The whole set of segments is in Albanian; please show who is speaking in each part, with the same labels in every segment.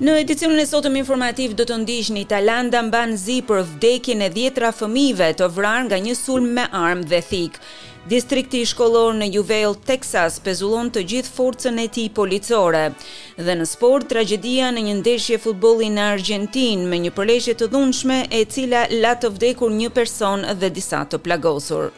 Speaker 1: Në edicionin e sotëm informativ do të ndiqni Tajlanda mban zi për vdekjen e dhjetëra fëmijëve të vrarë nga një sulm me armë dhe thikë. Distrikti shkollor në Uvalde, Teksas, pezullon të gjithë forcën e tij policore. Dhe në sport, tragjedia në një ndeshje futbolli në Argjentinë, me një përleshje të dhunshme, e cila la të vdekur një person dhe disa të plagosur.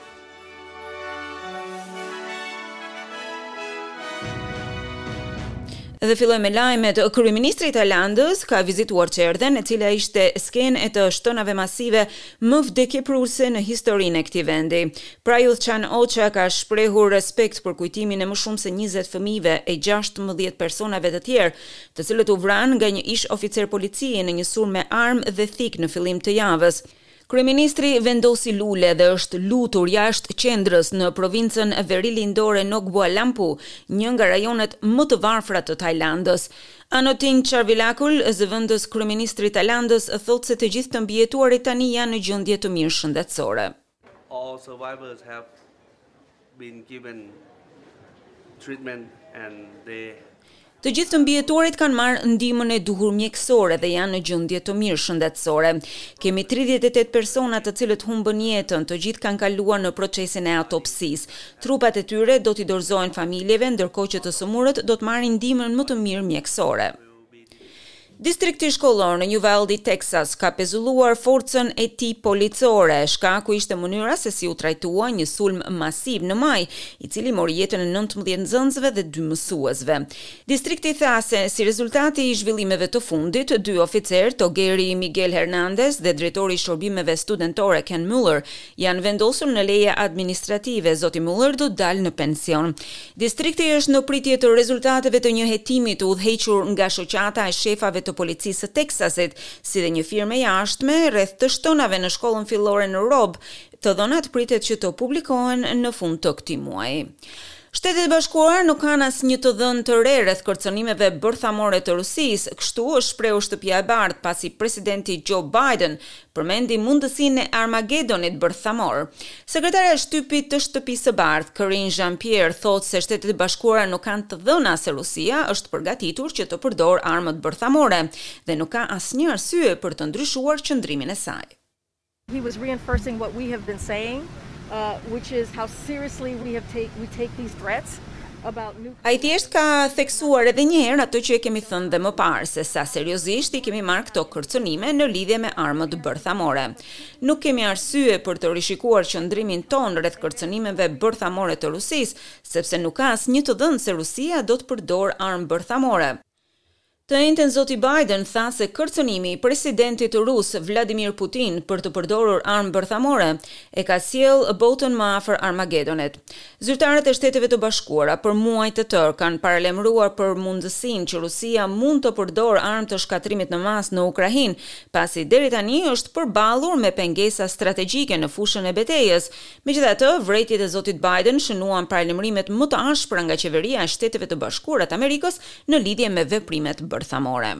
Speaker 1: Dhe filloj me lajmet, kryeministri i Tajlandës ka vizituar çerdhen, e cila ishte skenë e të shtënave masive më vdekjeprurëse në historinë e këtij vendi. Prayuth Chan-ocha ka shprehur respekt për kujtimin e më shumë se njëzet fëmijëve e gjashtëmbëdhjetë personave të tjerë, të cilët u vranë nga një ish-oficer policie në një sulm me armë dhe thikë në fillim të javës. Kryeministri vendosi lule dhe është lutur jashtë qendrës në provincën verilindore Nong Bua Lamphu, një nga rajonet më të varfra të Tajlandës. Anutin Charnvirakul, zëvendës kryeministri i Tajlandës, thotë se të gjithë të mbijetuarit tani janë në gjendje të mirë shëndetësore.
Speaker 2: All survivors have been given treatment and they.
Speaker 1: Të gjithë të mbijetuarit kanë marrë ndihmën e duhur mjekësore dhe janë në gjendje të mirë shëndetësore. Kemi tridhjetë e tetë persona të cilët humbën jetën, të gjithë kanë kaluar në procesin e autopsisë. Trupat e tyre do t'i dorëzohen familjeve, ndërkohë që të sëmurët do të marrin ndihmën më të mirë mjekësore. Distrikti shkollor në Uvalde, Texas, ka pezulluar forcën e tij policore. Shkaku ishte mënyra se si u trajtua një sulm masiv në maj, i cili mori jetën e nëntëmbëdhjetë nxënësve dhe dy mësuesve. Distrikti tha se si rezultat i zhvillimeve të fundit, dy oficerë, togeri Miguel Hernandez dhe drejtori i shërbimeve studentore Ken Mueller, janë vendosur në leje administrative, zoti Mueller do të dalë në pension. Distrikti është në pritje të rezultateve të një hetimi të udhëhequr nga Shoqata e Shefave të Policisë së Teksasit, si dhe një firmë e jashtme rreth të shtënave në shkollën fillore në Robb. Të dhënat pritet që të publikohen në fund të këtij muaji. Shtetet e Bashkuara nuk kanë asnjë të dhënë të re rreth kërcënimeve bërthamore të Rusisë, kështu është shprehur Shtëpia e Bardhë, pasi presidenti Joe Biden përmendi mundësinë e Armagedonit bërthamor. Sekretarja e shtypit të Shtëpisë së Bardhë, Karine Jean-Pierre, thotë se Shtetet e Bashkuara nuk kanë të dhëna se Rusia është përgatitur që të përdorë armët bërthamore dhe nuk ka asnjë arsye për të ndryshuar qëndrimin e saj.
Speaker 3: He was reinforcing what we have been saying, which is how seriously we take these threats.
Speaker 1: Ai thjesht ka theksuar edhe një herë atë që e kemi thënë dhe më parë, se sa seriozisht i kemi marrë këto kërcënime në lidhje me armët bërthamore. Nuk kemi arsye për të rishikuar qëndrimin tonë rreth kërcënimeve bërthamore të Rusisë, sepse nuk ka asnjë të dhënë se Rusia do të përdorë armë bërthamore, Të enjten zoti Biden tha se kërcënimi i presidentit rus Vladimir Putin për të përdorur armë bërthamore e ka sjellë botën më afër Armagedonit. Zyrtarët e Shteteve të Bashkuara për muaj të tërë kanë paralajmëruar për mundësinë që Rusia mund të përdorë armë të shkatërrimit në masë në Ukrainë, pasi deri tani është përballur me pengesa strategjike në fushën e betejës, Megjithatë, vërejtjet e zotit Biden shënuan paralajmërimet më të ashpra nga qeveria e Shteteve të Bashkuara të Amerikës në lidhje me veprimet bërthamore.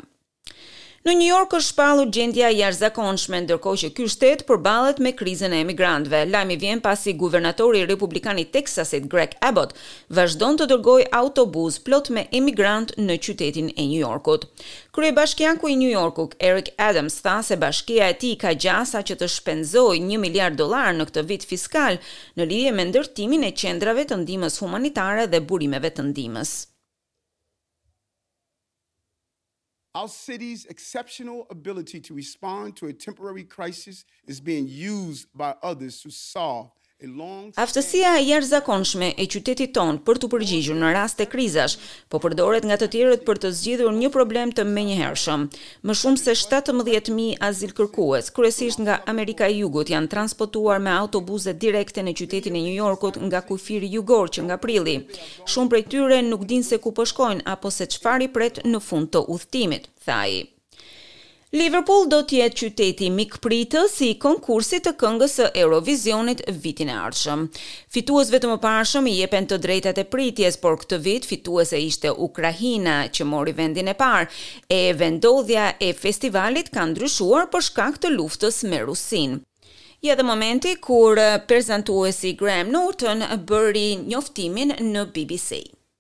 Speaker 1: Në Nju Jork është shpallur gjendja e jashtëzakonshme, ndërkohë që ky shtet përballet me krizën e imigrantëve. Lajmi vjen pasi guvernatori republikan i Teksasit, Greg Abbott, vazhdon të dërgojë autobusë plot me imigrantë në qytetin e Nju Jorkut. Kryebashkiaku i Nju Jorkut, Eric Adams tha se bashkia e tij ka gjasa që të shpenzojë një miliard dollarë në këtë vit fiskal në lidhje me ndërtimin e qendrave të ndihmës humanitare dhe burimeve të ndihmës.
Speaker 4: Our city's exceptional ability to respond to a temporary crisis is being used by others to solve
Speaker 1: Aftësia e jashtëzakonshme e qytetit tonë për t'u përgjigjur në raste krizash, po përdoret nga të tjerët për të zgjidhur një problem të menjëhershëm. Më shumë se shtatëmbëdhjetë mijë azilkërkues, kryesisht nga Amerika e Jugut, janë transportuar me autobuse direkte në qytetin e Nju Jorkut nga kufiri jugor që nga prilli. Shumë prej tyre nuk dinë se ku po shkojnë apo se çfarë i pret në fund të udhëtimit, tha ai. Liverpool do të jetë qyteti mikpritës i konkursit të këngës së Eurovisionit vitin e ardhshëm. Fituesve të mëparshëm i jepen të drejtat e pritjes, por këtë vit fituese ishte Ukraina, që mori vendin e parë, e vendndodhja e festivalit ka ndryshuar për shkak të luftës me Rusinë. Ja dhe momenti kur prezantuesi Graham Norton bëri njoftimin në BBC.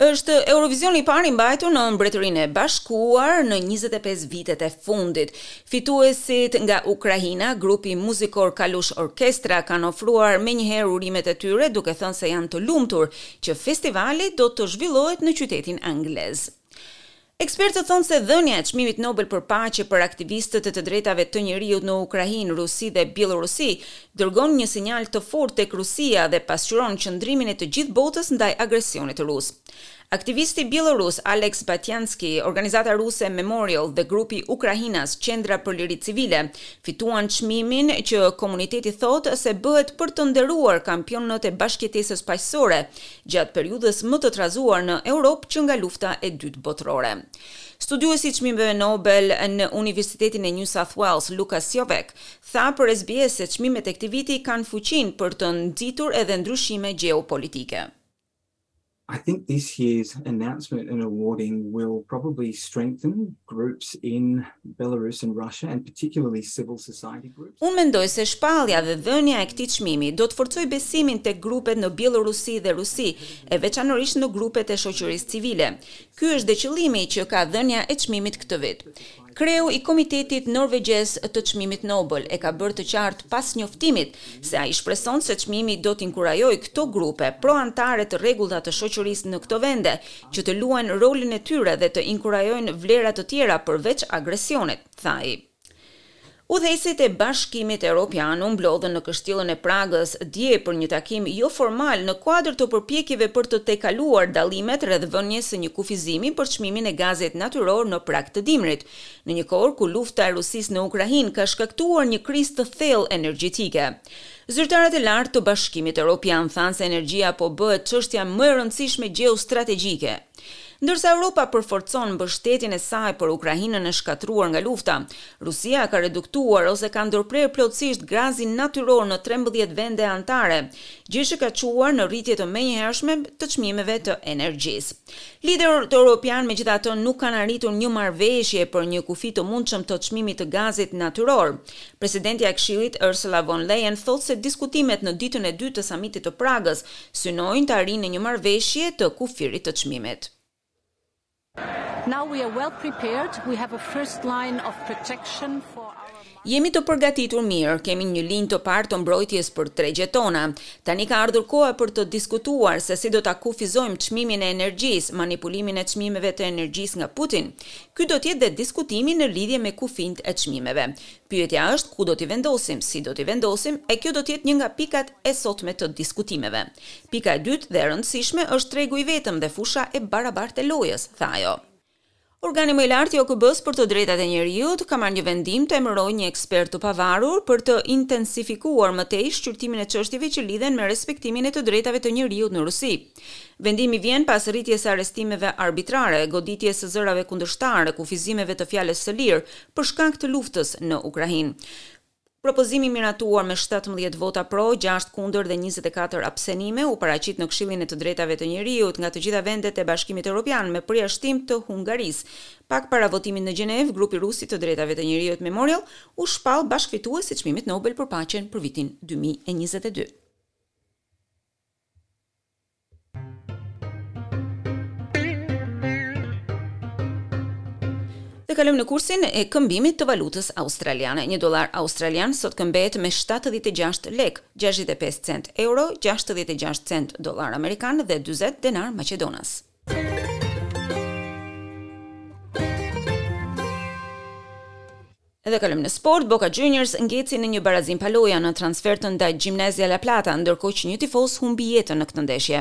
Speaker 1: Është Eurovizioni i parë i mbajtur në Mbretërinë e Bashkuar në njëzet e pesë vitet e fundit. Fituesit nga Ukraina, grupi muzikor Kalush Orkestra kanë ofruar menjëherë urimet e tyre duke thënë se janë të lumtur që festivali do të zhvillohet në qytetin anglez. Ekspertët thonë se dhënia e Çmimit Nobel për Paqe për aktivistët e të drejtave të njeriut në Ukrainë, Rusi dhe Bjellorusi dërgon një sinjal të fortë tek Rusia dhe pasqyron qëndrimin e të gjithë botës ndaj agresionit rus. Aktivisti bjellorus Aleks Batjanski, organizata ruse Memorial dhe grupi ukrainas Qendra për Liri Civile fituan çmimin që komuniteti thotë se bëhet për të nderuar kampionët e bashkëjetesës paqësore gjatë periudhës më të trazuar në Europë që nga Lufta e Dytë Botërore. Studiuesi i Çmimeve Nobel në Universitetin e New South Wales, Lukasz Swiatek, tha për SBS se çmimet e këtij viti kanë fuqinë për të nxitur edhe ndryshime gjeopolitike.
Speaker 5: I think this year's announcement and awarding will probably strengthen groups in Belarus and Russia and particularly civil society groups.
Speaker 1: Unë mendoj se shpallja dhe dhënia e këtij çmimi do të forcojë besimin tek grupet në Bjellorusi dhe Rusi, e veçanërisht në grupet e shoqërisë civile. Ky është dhe qëllimi që ka dhënia e çmimit këtë vit. Kreu i Komitetit Norvegjez të Çmimit Nobel e ka bërë të qartë pas njoftimit se ai shpreson se çmimi do të inkurajojë këto grupe pro, anëtare të rregullta të shoqërisë në këto vende që të luajnë rolin e tyre dhe të inkurajojnë vlera të tjera përveç agresionit, tha ai. Udhëheqësit e Bashkimit Europian u mblodhën në Kështjellën e Pragës dje për një takim joformal në kuadër të përpjekjeve për të tejkaluar dallimet rreth vënies së një kufizimi për çmimin e gazit natyror në prag të dimrit, në një kohë ku lufta e Rusisë në Ukrainë ka shkaktuar një krizë të thellë energjetike. Zyrtarët e lartë të Bashkimit Europian thanë se energjia po bëhet çështja më e rëndësishme gjeostrategjike. Ndërsa Europa përforcon mbështetjen e saj për Ukrainën e shkatërruar nga lufta, Rusia ka reduktuar ose ka ndërprerë plotësisht gazin natyror në trembëdhjetë vende anëtare, gjë që ka çuar në rritje të menjëhershme të çmimeve të energjisë. Liderët europianë megjithatë nuk kanë arritur një marrëveshje për një kufij të mundshëm të çmimit të gazit natyror. Presidentja e Këshillit, Ursula von Leyen, thotë se diskutimet në ditën e dytë të samitit të Pragës synojnë të arrijnë në një marrëveshje të kufirit të çmimit. Jemi të përgatitur mirë, kemi një linjë të parë të mbrojtjes për tregjet tona. Tani ka ardhur koha për të diskutuar se si do ta kufizojmë çmimin e energjisë, manipulimin e çmimeve të energjisë nga Putin. Ky do të jetë dhe diskutimi në lidhje me kufinjtë e çmimeve. Pyetja është ku do t'i vendosim, si do t'i vendosim, e kjo do të jetë një nga pikat e sotme të diskutimeve. Pika e dytë dhe e rëndësishme është tregu i vetëm dhe fusha e barabartë e lojës, tha ajo. Organi më i lartë i OKB-së për të drejtat e njeriut ka marrë një vendim të emërojë një ekspert të pavarur për të intensifikuar më tej shqyrtimin e çështjeve që lidhen me respektimin e të drejtave të njeriut në Rusi. Vendimi vjen pas rritjes së arrestimeve arbitrare, goditjes së zërave kundërshtarë e kufizimeve të fjalës së lirë për shkak të luftës në Ukrainë. Propozimi i miratuar me shtatëmbëdhjetë vota pro, gjashtë kundër dhe njëzet e katër abstenime u paraqit në Këshillin e të Drejtave të Njeriut nga të gjitha vendet e Bashkimit Europian me përjashtim të Hungarisë. Pak para votimit në Gjenevë, grupi rus i të drejtave të njeriut Memorial u shpall bashkëfitues i Çmimit Nobel për Paqen për vitin dy mijë e njëzet e dy. Dhe kalojmë në kursin e këmbimit të valutës australiane. Një dolar australian sot këmbehet me 76 lek, 65 cent euro, 66 cent dolar amerikan dhe 40 denar maqedonas. Dhe kalojmë në sport, Boca Juniors ngeci në një barazim pa gola në transfertën ndaj Gimnasia La Plata, ndërkohë që një tifoz humbi jetën në këtë ndeshje.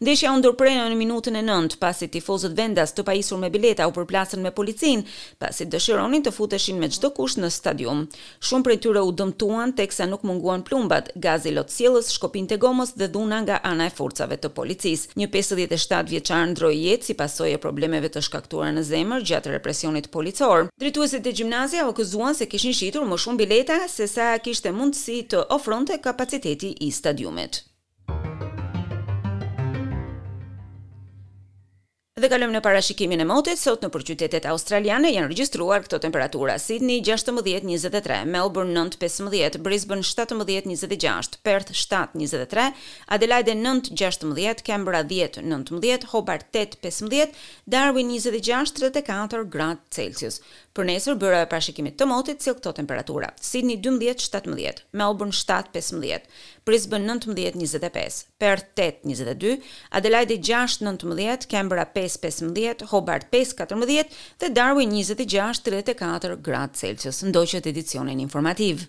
Speaker 1: Ndeshja u ndërpre në minutën e nëntë, pasi tifozët vendas të pajisur me bileta u përplasën me policinë, pasi dëshironin të futeshin me çdo kusht në stadium. Shumë prej tyre u dëmtuan, teksa nuk munguan plumbat, gazi lotsjellës, shkopinjtë e gomës dhe dhuna nga ana e forcave të policisë. Një pesëdhjetë e shtatë vjeçar ndroi jetë si pasojë e problemeve të shkaktuara në zemër gjatë represionit policor. Drejtuesit e Gimnasia u akuzuan se kishin shitur më shumë bileta se sa kishte mundësi të ofronte kapaciteti i stadiumit. Dhe kalojmë në parashikimin e motit, sot nëpër qytetet australiane janë regjistruar këto temperatura, Sydney gjashtëmbëdhjetë njëzet e tre, Melbourne nëntë pesëmbëdhjetë, Brisbane shtatëmbëdhjetë njëzet e gjashtë, Perth shtatë njëzet e tre, Adelaide nëntë gjashtëmbëdhjetë, Canberra dhjetë nëntëmbëdhjetë, Hobart tetë pesëmbëdhjetë, Darwin njëzet e gjashtë tridhjetë e katër gradë Celsius. Për nesër byroja e parashikimit të motit sjell këto temperatura, Sydney dymbëdhjetë shtatëmbëdhjetë, Melbourne shtatë pesëmbëdhjetë, Brisbane nëntëmbëdhjetë njëzet e pesë, Perth tetë njëzet e dy, Adelaide gjashtë nëntëmbëdhjetë, Canberra pesë pesëmbëdhjetë, Hobart pesë katërmbëdhjetë dhe Darwin njëzet e gjashtë tridhjetë e katër gradë Celsius. Ndoqët edicionin informativ.